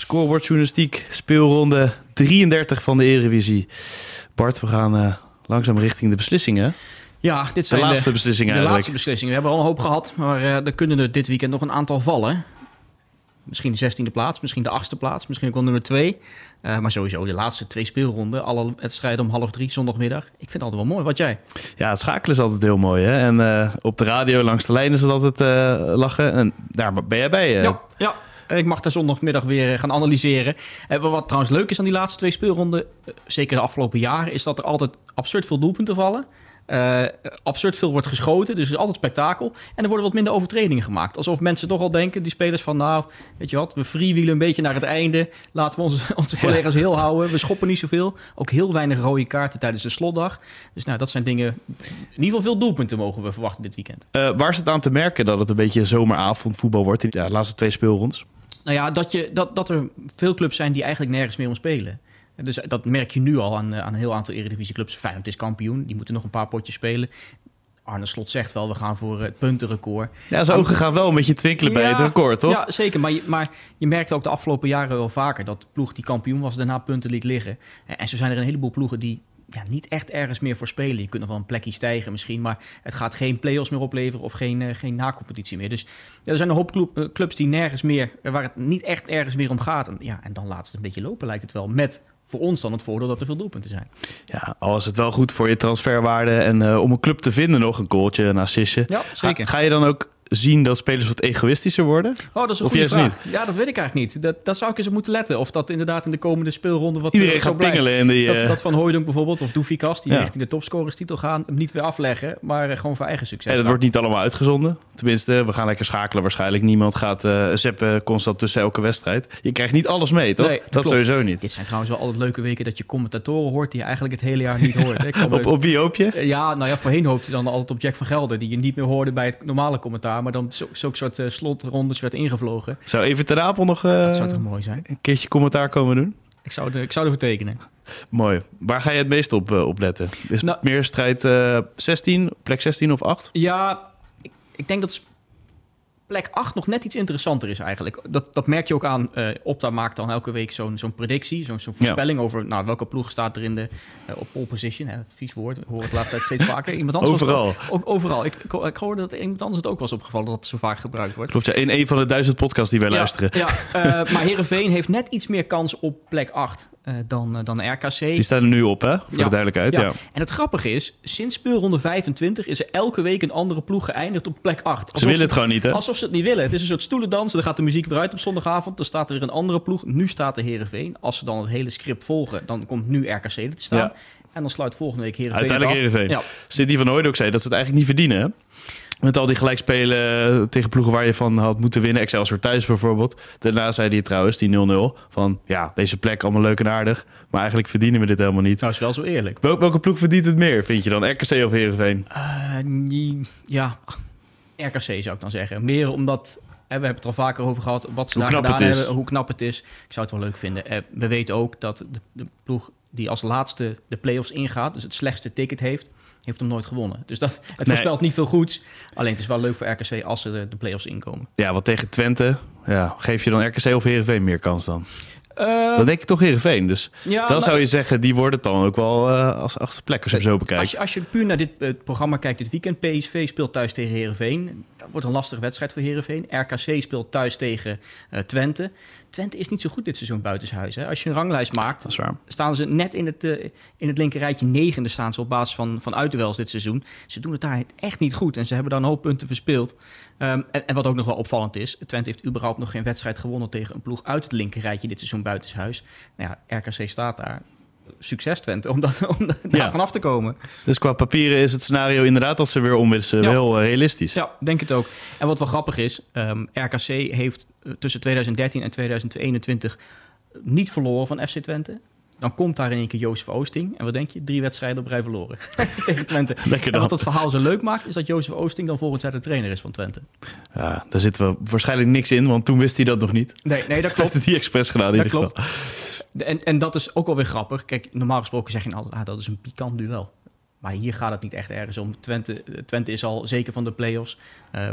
Scorebordjournalistiek, speelronde 33 van de Eredivisie. Bart, we gaan uh, langzaam richting de beslissingen. Ja, dit zijn de laatste de, beslissingen. De eigenlijk. laatste beslissingen. We hebben al een hoop gehad, maar uh, er kunnen er dit weekend nog een aantal vallen. Misschien de 16e plaats, misschien de 8e plaats, misschien ook wel nummer 2. Uh, maar sowieso de laatste twee speelronden, alle wedstrijden om half drie zondagmiddag. Ik vind het altijd wel mooi. Wat jij? Ja, het schakelen is altijd heel mooi. Hè? En op de radio langs de lijn is het altijd lachen. En daar ben jij bij. Ja, ja, ik mag daar zondagmiddag weer gaan analyseren. wat trouwens leuk is aan die laatste twee speelronden, zeker de afgelopen jaren, is dat er altijd absurd veel doelpunten vallen. Uh, absurd veel wordt geschoten, dus het is altijd spektakel. En er worden wat minder overtredingen gemaakt. Alsof mensen toch al denken, die spelers van... nou, weet je wat, we freewheelen een beetje naar het einde. Laten we onze, onze collega's heel houden. We schoppen niet zoveel. Ook heel weinig rode kaarten tijdens de slotdag. Dus nou, dat zijn dingen... In ieder geval veel doelpunten mogen we verwachten dit weekend. Uh, waar is het aan te merken dat het een beetje zomeravond voetbal wordt... in de laatste twee speelrondes? Nou ja, dat, je, dat, dat er veel clubs zijn die eigenlijk nergens meer om spelen. Dus dat merk je nu al aan, aan een heel aantal eredivisieclubs. Feyenoord is kampioen, die moeten nog een paar potjes spelen. Arne Slot zegt wel, we gaan voor het puntenrecord. Ja, zijn ogen gaan wel een beetje twinkelen bij Ja, het record, toch? Ja, zeker. Maar je, maar je merkte ook de afgelopen jaren wel vaker... dat de ploeg die kampioen was, daarna punten liet liggen. En zo zijn er een heleboel ploegen die ja, niet echt ergens meer voor spelen. Je kunt nog wel een plekje stijgen misschien... maar het gaat geen play-offs meer opleveren of geen, uh, geen na-competitie meer. Dus ja, er zijn een hoop club, clubs die nergens meer... waar het niet echt ergens meer om gaat. En, ja, en dan laat het een beetje lopen, lijkt het wel, met voor ons dan het voordeel dat er veel doelpunten zijn. Ja, al is het wel goed voor je transferwaarde en uh, om een club te vinden nog, een goaltje, een assistje. Ja, zeker. Ga, ga je dan ook zien dat spelers wat egoïstischer worden? Oh, dat is een of goede vraag. niet? Ja, dat weet ik eigenlijk niet. Dat, dat zou ik eens op moeten letten. Of dat inderdaad in de komende speelronde wat Iedereen zo gaat pingelen in die... Dat, uh, dat van Hooydonk bijvoorbeeld, of Doefikas, die Ja. richting de topscorerstitel gaan, hem niet weer afleggen, maar uh, gewoon voor eigen succes. en het gaan. wordt niet allemaal uitgezonden. Tenminste, we gaan lekker schakelen waarschijnlijk. Niemand gaat uh, zeppen constant tussen elke wedstrijd. Je krijgt niet alles mee, toch? Nee, dat sowieso niet. Dit zijn trouwens wel altijd leuke weken dat je commentatoren hoort die je eigenlijk het hele jaar niet hoort. hè. Op, op wie hoop je? Ja, nou ja, voorheen hoopte je dan altijd op Jack van Gelder, die je niet meer hoorde bij het normale commentaar, maar dan zo- zo'n soort uh, slotrondes werd ingevlogen. Zou even ter Apel nog uh, Dat zou toch mooi zijn? een keertje commentaar komen doen? Ik zou, er, ik zou ervoor tekenen. Mooi. Waar ga je het meest op, uh, op letten? Is Nou- meer strijd uh, 16, plek 16 of 8? Ja, ik, ik denk dat plek 8 nog net iets interessanter is eigenlijk. Dat, dat merk je ook aan. eh Opta maakt dan elke week zo'n zo'n predictie, zo'n zo'n voorspelling over nou, welke ploeg staat er in de, eh, op pole position. Hè, vies woord, ik hoor het laatste tijd steeds vaker. Iemand anders Overal. ook- ook, overal. Ik, ik, ik hoorde dat iemand anders het ook was opgevallen dat het zo vaak gebruikt wordt. Klopt, ja. In een van de duizend podcasts die wij luisteren. Ja, eh, maar Herenveen heeft net iets meer kans op plek 8 eh, dan, dan RKC. Die staan er nu op, hè? Voor Ja. de duidelijkheid. Ja. En het grappige is, sinds speelronde 25 is er elke week een andere ploeg geëindigd op plek 8. Ze willen het gewoon niet, hè? Alsof ze het niet willen. Het is een soort stoelendans. Dan gaat de muziek weer uit op zondagavond. Dan staat er weer een andere ploeg. Nu staat de Herenveen. Als ze dan het hele script volgen, dan komt nu RKC er te staan. Ja. En dan sluit volgende week Herenveen Uiteindelijk. Heerenveen. Ja. Sidney van Hooyd ook zei dat ze het eigenlijk niet verdienen, hè? Met al die gelijkspelen tegen ploegen waar je van had moeten winnen. Excelsior thuis bijvoorbeeld. Daarna zei hij trouwens, die 0-0, van ja, deze plek allemaal leuk en aardig. Maar eigenlijk verdienen we dit helemaal niet. Nou, is wel zo eerlijk. Wel- welke ploeg verdient het meer, vind je dan? RKC of Heerenveen? Eh, nie- ja, RKC zou ik dan zeggen. Meer omdat... hè, we hebben het er al vaker over gehad. Wat ze Hoe daar gedaan hebben. Hoe knap het is. Ik zou het wel leuk vinden. Eh, we weten ook dat de, de ploeg die als laatste de play-offs ingaat... dus het slechtste ticket heeft... heeft hem nooit gewonnen. Dus dat, het voorspelt niet veel goeds. Alleen het is wel leuk voor RKC als ze de, de play-offs inkomen. Ja, wat tegen Twente. Ja, geef je dan RKC of Heerenveen meer kans dan? Eh, Dan denk ik toch Heerenveen. Dus ja, dan zou je zeggen, die wordt het dan ook wel eh, als achtste plek als je hem zo bekijkt. Als je, als je puur naar dit programma kijkt dit weekend, PSV speelt thuis tegen Herenveen. Dat wordt een lastige wedstrijd voor Herenveen. RKC speelt thuis tegen eh, Twente. Twente is niet zo goed dit seizoen buitenshuis. Hè? Als je een ranglijst maakt, Dat is waar. staan ze net in het, eh, in het linkerrijtje negende staan ze op basis van, van uitduels dit seizoen. Ze doen het daar echt niet goed en ze hebben daar een hoop punten verspeeld. Ehm, en, en wat ook nog wel opvallend is, Twente heeft überhaupt nog geen wedstrijd gewonnen tegen een ploeg uit het linkerrijtje dit seizoen buitenshuis. Nou ja, RKC staat daar. Succes Twente, om, dat, om daar Ja. vanaf te komen. Dus qua papieren is het scenario inderdaad dat ze weer omwisselen Ja. wel eh, realistisch. Ja, denk het ook. En wat wel grappig is, ehm, RKC heeft eh, tussen 2013 en 2021 niet verloren van FC Twente. Dan komt daar in één keer Jozef Oosting. En wat denk je? Drie wedstrijden op rij verloren tegen Twente. Lekker En wat het verhaal zo leuk maakt, is dat Jozef Oosting dan volgend jaar de trainer is van Twente. Ja, daar zit wel waarschijnlijk niks in, want toen wist hij dat nog niet. Nee, nee dat Heeft klopt. het niet expres gedaan in Dat ieder geval. klopt. En, en dat is ook wel weer grappig. Kijk, normaal gesproken zeg je altijd, ah, dat is een pikant duel. Maar hier gaat het niet echt ergens om. Twente, Twente is al zeker van de play-offs. Eh,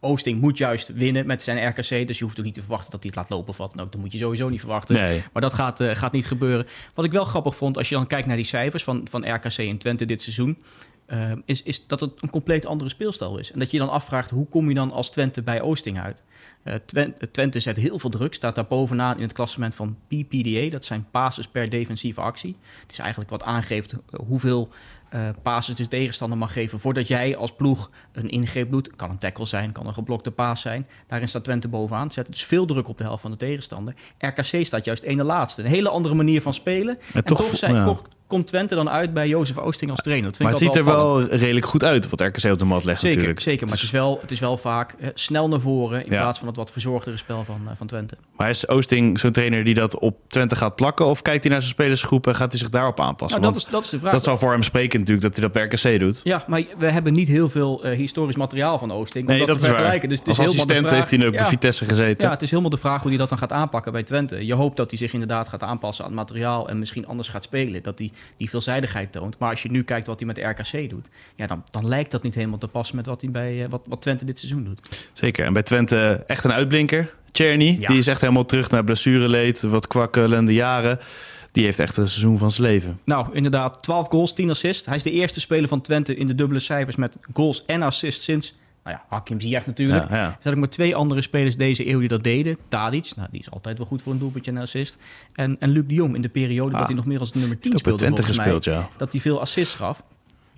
Oosting moet juist winnen met zijn RKC. Dus je hoeft ook niet te verwachten dat hij het laat lopen of wat dan ook. Dat moet je sowieso niet verwachten. Nee. Maar dat gaat, eh, gaat niet gebeuren. Wat ik wel grappig vond, als je dan kijkt naar die cijfers van, van RKC en Twente dit seizoen... eh, is, is dat het een compleet andere speelstijl is. En dat je dan afvraagt, hoe kom je dan als Twente bij Oosting uit? Eh, Twen- Twente zet heel veel druk, staat daar bovenaan in het klassement van PPDA. Dat zijn passes per defensieve actie. Het is eigenlijk wat aangeeft hoeveel eh passes de tegenstander mag geven... voordat jij als ploeg een ingreep doet. Kan een tackle zijn, kan een geblokte paas zijn. Daarin staat Twente bovenaan. Zet dus veel druk op de helft van de tegenstander. RKC staat juist ene laatste. Een hele andere manier van spelen. En, toch toch, zijn, ja. Ko- komt Twente dan uit bij Jozef Oosting als trainer. Dat vind Maar het ziet er opvallend. wel redelijk goed uit wat RKC op de mat legt Zeker, natuurlijk. zeker. Maar het is wel, het is wel vaak snel naar voren... in Ja. plaats van het wat verzorgdere spel van, eh, van Twente. Maar is Oosting zo'n trainer die dat op Twente gaat plakken? Of kijkt hij naar zijn spelersgroep en gaat hij zich daarop aanpassen? Nou, dat is, dat is de vraag. dat zal voor hem spreken natuurlijk dat hij dat bij RKC doet. Ja, maar we hebben niet heel veel eh, historisch materiaal van Oosting. om Nee, dat te vergelijken. Dus het is Als helemaal assistent vraag- heeft hij ook ja, bij Vitesse gezeten. Ja, het is helemaal de vraag hoe hij dat dan gaat aanpakken bij Twente. Je hoopt dat hij zich inderdaad gaat aanpassen aan het materiaal en misschien anders gaat spelen. Dat hij die veelzijdigheid toont. Maar als je nu kijkt wat hij met RKC doet, ja, dan, dan lijkt dat niet helemaal te passen met wat, hij bij, eh, wat, wat Twente dit seizoen doet. Zeker. En bij Twente echt een uitblinker. Czerny, Ja. die is echt helemaal terug naar blessureleed, wat kwakkelende jaren. Die heeft echt een seizoen van zijn leven. Nou, inderdaad, 12 goals, 10 assists. Hij is de eerste speler van Twente in de dubbele cijfers met goals en assists sinds, nou ja, Hakim Ziyech natuurlijk. Ja, ja. Er zijn maar twee andere spelers deze eeuw die dat deden. Tadic, nou, die is altijd wel goed voor een doelpuntje en een assist. En, en Luc de Jong in de periode Ah. dat hij nog meer als nummer 10 Heeft ook bij speelde Twente volgens mij. gespeeld, ja. dat hij veel assists gaf.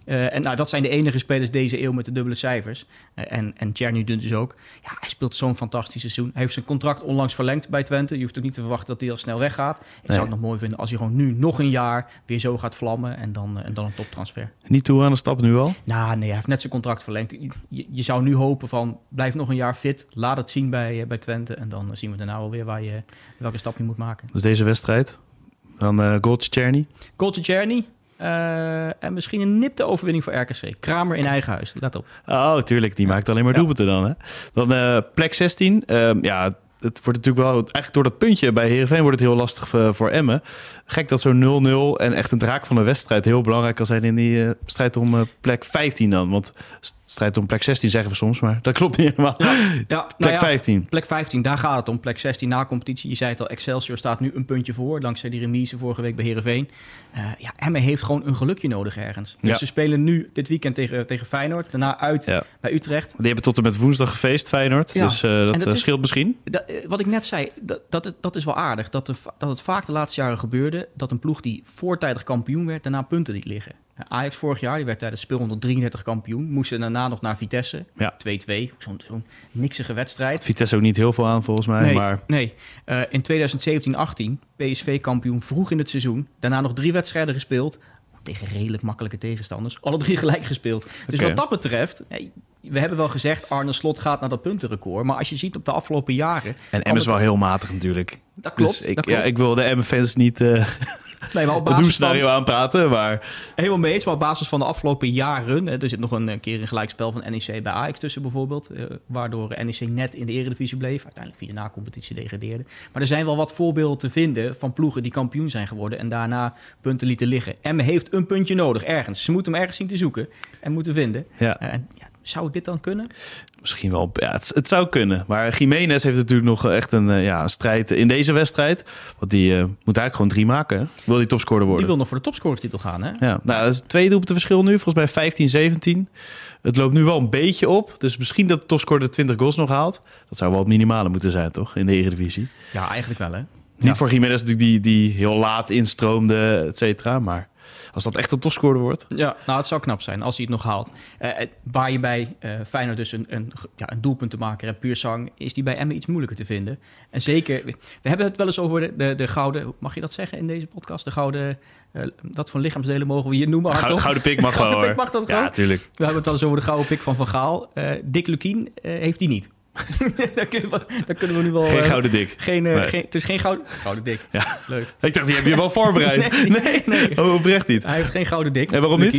Eh, en nou, dat zijn de enige spelers deze eeuw met de dubbele cijfers. Eh, en en Czerny dus ook. Ja, hij speelt zo'n fantastisch seizoen. Hij heeft zijn contract onlangs verlengd bij Twente. Je hoeft ook niet te verwachten dat hij al snel weggaat. Ik Nee. zou het nog mooi vinden als hij gewoon nu nog een jaar weer zo gaat vlammen. En dan, eh, en dan een toptransfer. Niet toe aan de stap nu al? Nou, nee, hij heeft net zijn contract verlengd. Je, je zou nu hopen van, blijf nog een jaar fit. Laat het zien bij, bij Twente. En dan zien we daarna alweer waar je, welke stap je moet maken. Dus deze wedstrijd. Dan eh goaltje Czerny. Goaltje. Eh, en misschien een nipte overwinning voor RKC. Kramer in eigen huis. Let op. Oh, tuurlijk. Die maakt alleen maar Ja. doelpunten dan. Hè? Dan eh, plek 16. Ehm, ja, het wordt natuurlijk wel... Eigenlijk door dat puntje bij Heerenveen wordt het heel lastig eh, voor Emmen. Gek dat zo'n 0-0 en echt een draak van de wedstrijd heel belangrijk kan zijn in die eh, strijd om eh, plek 15 dan. Want st- strijd om plek 16 zeggen we soms, maar dat klopt niet helemaal. Ja, Plek nou ja, 15. Plek 15, daar gaat het om. Plek 16 na competitie. Je zei het al, Excelsior staat nu een puntje voor. Dankzij die remise vorige week bij Heerenveen. Eh ja, Emmen heeft gewoon een gelukje nodig ergens. Dus Ja. ze spelen nu dit weekend tegen, tegen Feyenoord. Daarna uit Ja. bij Utrecht. Die hebben tot en met woensdag gefeest, Feyenoord. Ja. Dus eh, dat, En dat eh, is- scheelt misschien. Dat, eh, wat ik net zei, dat, dat, is wel aardig. Dat, dat het vaak de laatste jaren gebeurde... dat een ploeg die voortijdig kampioen werd... daarna punten liet liggen. Ajax vorig jaar, die werd tijdens speelronde 33 kampioen. Moesten daarna nog naar Vitesse. Ja. 2-2. Zo'n zo'n niksige wedstrijd. Vitesse ook niet heel veel aan volgens mij. Nee, Maar nee. Eh, in 2017-18 PSV kampioen vroeg in het seizoen. Daarna nog drie wedstrijden gespeeld. Tegen redelijk makkelijke tegenstanders. Alle drie gelijk gespeeld. Dus wat dat betreft... we hebben wel gezegd, Arne Slot gaat naar dat puntenrecord. Maar als je ziet op de afgelopen jaren... en Emmen is wel heel matig natuurlijk. Dat klopt, Dus ik, dat klopt. Ja, ik wil de Emmen-fans niet eh nee, maar op het basis van, doelscenario aanpraten, maar... helemaal mee eens. Maar op basis van de afgelopen jaren... Hè, er zit nog een eh, keer een gelijkspel van NEC bij Ajax tussen bijvoorbeeld. eh, waardoor NEC net in de eredivisie bleef. Uiteindelijk via de na-competitie degradeerde. Maar er zijn wel wat voorbeelden te vinden van ploegen die kampioen zijn geworden... en daarna punten lieten liggen. Emmen heeft een puntje nodig, ergens. Ze moeten hem ergens zien te zoeken en moeten vinden. Ja. En, ja, zou dit dan kunnen? Misschien wel. Ja, het, het zou kunnen. Maar Jiménez heeft natuurlijk nog echt een, eh, ja, een strijd in deze wedstrijd. Want die eh, moet eigenlijk gewoon drie maken. hè? Wil die topscorer Die worden? wil nog voor de topscorerstitel gaan, hè? Ja, nou, dat is twee doelpunten verschil nu. Volgens mij 15, 17. Het loopt nu wel een beetje op. Dus misschien dat de topscorer de 20 goals nog haalt. Dat zou wel het minimale moeten zijn, toch? In de Eredivisie. Ja, eigenlijk wel, hè? Niet Ja. voor Jiménez natuurlijk die, die heel laat instroomde, et cetera. Maar als dat echt een topscorer wordt... Ja, nou, het zou knap zijn als hij het nog haalt. Eh, eh, waar je bij eh Feyenoord dus een, een, ja, een doelpunt te maken hebt, puur zang, is die bij Emmen iets moeilijker te vinden. En zeker, we hebben het wel eens over de, de, de gouden, mag je dat zeggen in deze podcast? De gouden, eh, wat voor lichaamsdelen mogen we hier noemen? Gouden, gouden pik mag wel Gouden hoor. pik mag dat Ja, gewoon? natuurlijk. We hebben het wel eens over de gouden pik van Van Gaal. Eh, Dick Lukien heeft die niet. daar, kunnen we, daar kunnen we nu wel... Geen eh, gouden dik. Geen, eh, Nee. geen, het is geen gouden... Gouden dik. Ja. Leuk. Ik dacht, die heb je wel voorbereid. Nee, nee. Oh, oprecht niet. Hij heeft geen gouden dik. En waarom niet?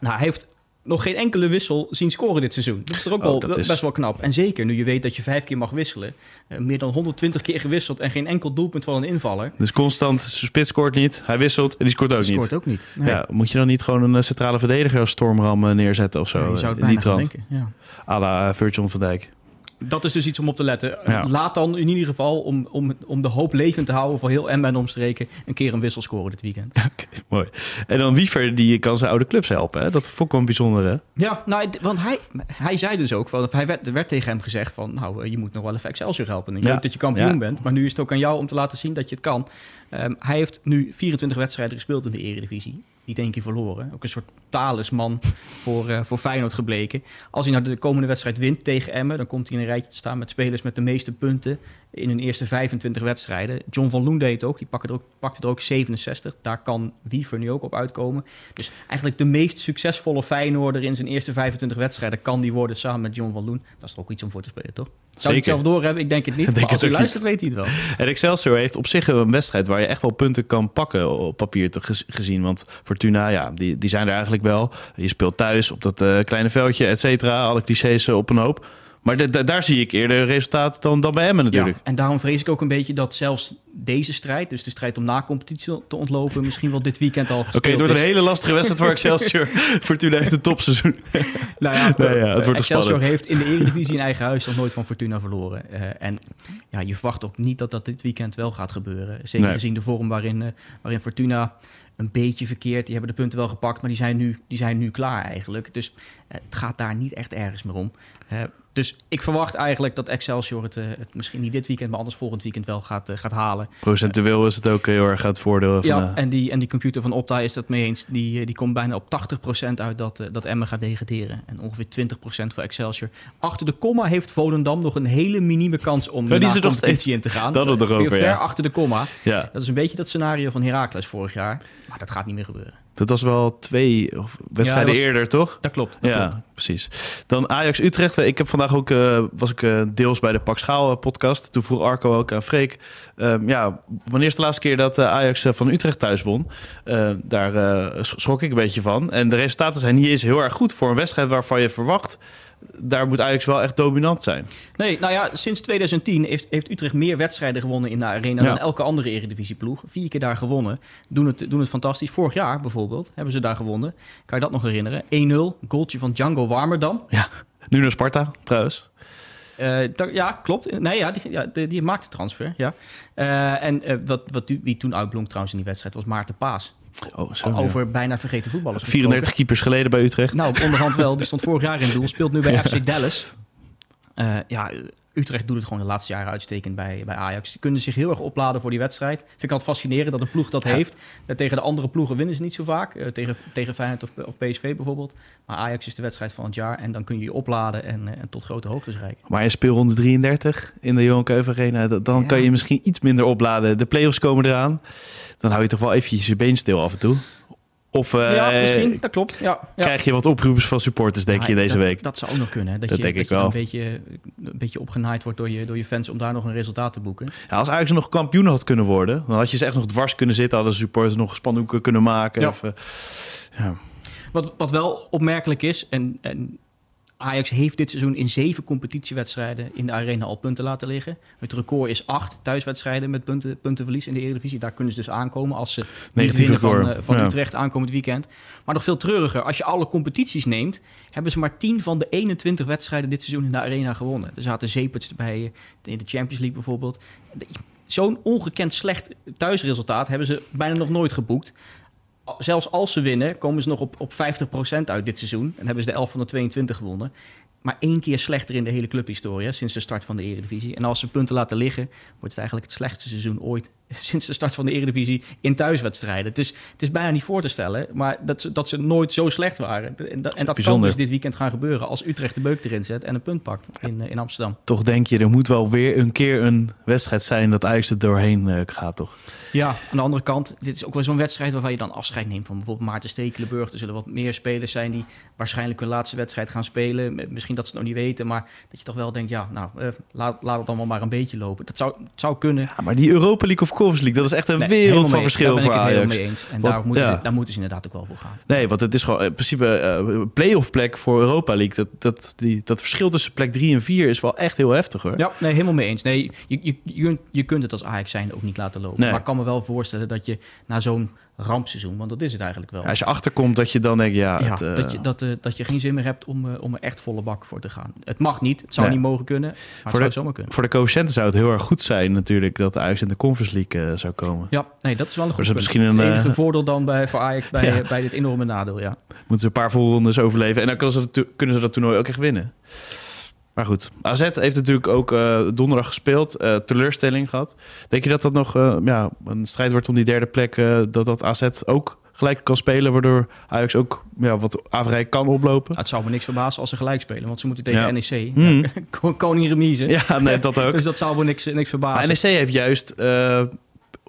Nou, hij heeft nog geen enkele wissel zien scoren dit seizoen. Dat is er ook Oh, wel dat is- best wel knap. En zeker nu je weet dat je vijf keer mag wisselen. Eh, meer dan 120 keer gewisseld en geen enkel doelpunt van een invaller. Dus constant, zijn spits scoort niet. Hij wisselt en die scoort ook Scoort niet. ook niet. Nee. Ja, moet je dan niet gewoon een centrale verdediger als stormram neerzetten of zo? Ja, je zou het die bijna trant. denken. Ja. À la Virgil van Dijk. Dat is dus iets om op te letten. Ja. Laat dan in ieder geval, om, om, om de hoop levend te houden voor heel Emmen en omstreken, een keer een wissel scoren dit weekend. Oké, mooi. En dan Wiever, die kan zijn oude clubs helpen. Hè? Dat vond ik wel een bijzondere. Ja, nou, want hij, hij zei dus ook, van, hij werd, er werd tegen hem gezegd van, nou, eh, je moet nog wel even Excelsior helpen. Ik Ja. weet dat je kampioen Ja. bent, maar nu is het ook aan jou om te laten zien dat je het kan. Ehm, hij heeft nu 24 wedstrijden gespeeld in de Eredivisie. Niet één keer verloren. Ook een soort talisman voor, eh, voor Feyenoord gebleken. Als hij nou de komende wedstrijd wint tegen Emmen... dan komt hij in een rijtje te staan met spelers met de meeste punten... in hun eerste 25 wedstrijden. John van Loen deed het ook. Die pakte er ook, pakte er ook 67. Daar kan Wiever nu ook op uitkomen. Dus eigenlijk de meest succesvolle Feyenoorder... in zijn eerste 25 wedstrijden kan die worden samen met John van Loen. Dat is toch ook iets om voor te spelen, toch? Zou hij het zelf doorhebben? Ik denk het niet. Ik denk maar als ook luistert, weet hij het wel. En Excelsior heeft op zich een wedstrijd waar je echt wel punten kan pakken op papier te gez- gezien. Want Fortuna, ja, die, die zijn er eigenlijk wel. Je speelt thuis op dat eh, kleine veldje, et cetera. Alle clichés eh, op een hoop. Maar de- de- daar zie ik eerder resultaat dan, dan bij Emmen natuurlijk. Ja, en daarom vrees ik ook een beetje dat zelfs deze strijd, dus de strijd om na competitie te ontlopen, misschien wel dit weekend al Oké, gespeeld het wordt een hele lastige wedstrijd voor Excelsior. Fortuna heeft een topseizoen. Nou ja, Nee, ja, het wordt Excelsior heeft in de Eredivisie in eigen huis nog nooit van Fortuna verloren. Eh, en ja, je verwacht ook niet dat dat dit weekend wel gaat gebeuren. Zeker Nee. gezien de vorm waarin, eh, waarin Fortuna een beetje verkeerd. Die hebben de punten wel gepakt, maar die zijn nu, die zijn nu klaar eigenlijk. Dus eh, het gaat daar niet echt ergens meer om. Dus ik verwacht eigenlijk dat Excelsior het, eh, het misschien niet dit weekend, maar anders volgend weekend wel gaat, eh, gaat halen. Procentueel is het ook heel erg het voordeel van... Ja, en die, en die computer van Opta is dat mee eens. Die, eh, die komt bijna op 80% uit dat, dat Emmen gaat degraderen. En ongeveer 20% voor Excelsior. Achter de komma heeft Volendam nog een hele minieme kans om Maar de die nog competitie in te gaan. Dat het Weer erover, ver ja. achter de komma. ja. Dat is een beetje dat scenario van Heracles vorig jaar. Maar dat gaat niet meer gebeuren. Dat was wel twee of wedstrijden was- eerder, toch? Dat klopt. Dat ja, klopt. precies. Dan Ajax Utrecht. Ik heb vandaag ook eh, was ik eh, deels bij de Pak Schaal eh, podcast. Toen vroeg Arco ook aan Freek. ehm, ja, wanneer is de laatste keer dat eh, Ajax eh, van Utrecht thuis won? Eh, daar eh, sch- schrok ik een beetje van. En de resultaten zijn niet eens heel erg goed voor een wedstrijd waarvan je verwacht. Daar moet Ajax wel echt dominant zijn. Nee, nou ja, sinds 2010 heeft, heeft Utrecht meer wedstrijden gewonnen in de arena Ja. dan elke andere eredivisieploeg. Vier keer daar gewonnen. Doen het, doen het fantastisch. Vorig jaar bijvoorbeeld hebben ze daar gewonnen. Kan je dat nog herinneren? 1-0, goaltje van Django Warmerdam. Ja, nu naar Sparta trouwens. Eh, ja, klopt. Nee, ja, die, ja, die, die maakte transfer. Ja. Eh, en eh, wat, wat, wie toen uitblonk trouwens in die wedstrijd was Maarten Paas. Oh, zo, ja. Over bijna vergeten voetballers. 34 keepers geleden bij Utrecht. Nou, onderhand wel. Die stond vorig jaar in doel. Speelt nu bij FC Dallas. Eh, ja, Utrecht doet het gewoon de laatste jaren uitstekend bij, bij Ajax. Die kunnen zich heel erg opladen voor die wedstrijd. Vind ik altijd fascinerend dat een ploeg dat heeft. Eh, tegen de andere ploegen winnen ze niet zo vaak. Eh, tegen, tegen Feyenoord of, of PSV bijvoorbeeld. Maar Ajax is de wedstrijd van het jaar. En dan kun je je opladen en, en tot grote hoogtes reiken. Maar in speelronde 33 in de Johan Cruijff Arena, dan Ja. kan je misschien iets minder opladen. De play-offs komen eraan. Dan hou je toch wel eventjes je been stil af en toe. Of eh, ja, misschien. Dat klopt. Ja, ja. krijg je wat oproepen van supporters, denk je, deze dat, week. Dat zou ook nog kunnen. Hè? Dat, Dat je, denk dat ik je wel. Een beetje, een beetje opgenaaid wordt door je, door je fans om daar nog een resultaat te boeken. Ja, als Ajax nog kampioen had kunnen worden, dan had je ze echt nog dwars kunnen zitten. Hadden de supporters nog spandoeken kunnen maken. Ja. Of, eh, ja. Wat, wat wel opmerkelijk is, en, en Ajax heeft dit seizoen in zeven competitiewedstrijden in de arena al punten laten liggen. Het record is acht thuiswedstrijden met punten, puntenverlies in de Eredivisie. Daar kunnen ze dus aankomen als ze niet winnen van, record, eh, van ja. Utrecht aankomend weekend. Maar nog veel treuriger, als je alle competities neemt, hebben ze maar 10 van de 21 wedstrijden dit seizoen in de arena gewonnen. Er zaten zeeperts bij eh, in de Champions League bijvoorbeeld. Zo'n ongekend slecht thuisresultaat hebben ze bijna nog nooit geboekt zelfs als ze winnen, komen ze nog op, op 50% uit dit seizoen. En hebben ze de 11 van de 22 gewonnen. Maar één keer slechter in de hele clubhistorie sinds de start van de Eredivisie. En als ze punten laten liggen, wordt het eigenlijk het slechtste seizoen ooit sinds de start van de Eredivisie in thuiswedstrijden. Het is, het is bijna niet voor te stellen, maar dat ze, dat ze nooit zo slecht waren. En dat, en dat kan dus dit weekend gaan gebeuren als Utrecht de beuk erin zet en een punt pakt in, in Amsterdam. Toch denk je, er moet wel weer een keer een wedstrijd zijn dat Ajax er doorheen uh, gaat, toch? Ja, aan de andere kant, dit is ook wel zo'n wedstrijd waarvan je dan afscheid neemt van bijvoorbeeld Maarten Stekelenburg. Er zullen wat meer spelers zijn die waarschijnlijk hun laatste wedstrijd gaan spelen. Misschien dat ze het nog niet weten, maar dat je toch wel denkt, ja, nou, uh, laat, laat het allemaal maar een beetje lopen. Dat zou, zou kunnen. Ja, maar die Europa League of Conference League, dat is echt een nee, wereld van verschil daar voor ben ik Ajax. het helemaal mee eens. En Want, daar, moeten ja. ze, daar moeten ze inderdaad ook wel voor gaan. Nee, want het is gewoon in principe uh, play-off plek voor Europa League. Dat, dat, die, dat verschil tussen plek 3 en 4 is wel echt heel heftig hoor. Ja, nee, helemaal mee eens. Nee, je, je, je, je kunt het als Ajax zijn ook niet laten lopen. Nee. Maar ik kan me wel voorstellen dat je na zo'n rampseizoen, want dat is het eigenlijk wel. Als je achterkomt dat je dan denkt, ja... Ja, het, uh... dat, je, dat, uh, dat je geen zin meer hebt om, uh, om er echt volle bak voor te gaan. Het mag niet, het zou Nee. niet mogen kunnen, maar het voor, zou de, zomaar kunnen. voor de coëfficiënten zou het heel erg goed zijn natuurlijk dat de Ajax in de Conference League zou komen. Ja, nee, dat is wel een goed Dus punt. misschien een, het enige eh, voordeel dan bij, voor Ajax bij, Ja. bij dit enorme nadeel, ja. Moeten ze een paar voorrondes overleven en dan kunnen ze, dat, kunnen ze dat toernooi ook echt winnen. Maar goed, AZ heeft natuurlijk ook eh, donderdag gespeeld, eh, teleurstelling gehad. Denk je dat dat nog eh, ja, een strijd wordt om die derde plek, dat dat AZ ook gelijk kan spelen, waardoor Ajax ook ja, wat averij kan oplopen? Nou, het zou me niks verbazen als ze gelijk spelen, want ze moeten tegen Ja. NEC. Hmm. Ja, Koning remise. Ja, nee, dat ook. Dus dat zou me niks, niks verbazen. Maar NEC heeft juist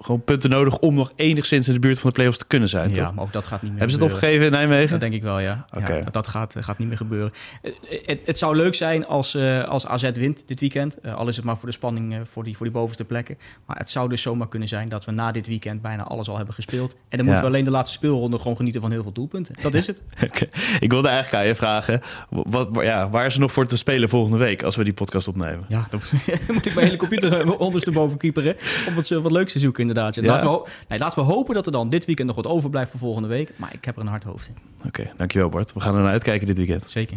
gewoon punten nodig om nog enigszins in de buurt van de play-offs te kunnen zijn, ja, toch? maar ook dat gaat niet meer Hebben ze het opgegeven in Nijmegen? Dat denk ik wel, ja. Ja dat gaat, gaat niet meer gebeuren. Eh, Het, het zou leuk zijn als, eh, als AZ wint dit weekend. Eh, al is het maar voor de spanning voor, die, voor die bovenste plekken. Maar het zou dus zomaar kunnen zijn dat we na dit weekend bijna alles al hebben gespeeld. En dan moeten we alleen de laatste speelronde gewoon genieten van heel veel doelpunten. Dat is het. Oké. Ik wilde eigenlijk aan je vragen, wat, ja, waar is er nog voor te spelen volgende week als we die podcast opnemen? Ja, dan moet ik mijn hele computer ondersteboven kieperen om wat, wat leuks te zoeken inderdaad. Ja. Laten, we, nee, laten we hopen dat er dan dit weekend nog wat overblijft voor volgende week. Maar ik heb er een hard hoofd in. Oké, dankjewel Bart. We gaan er naar uitkijken dit weekend. Zeker.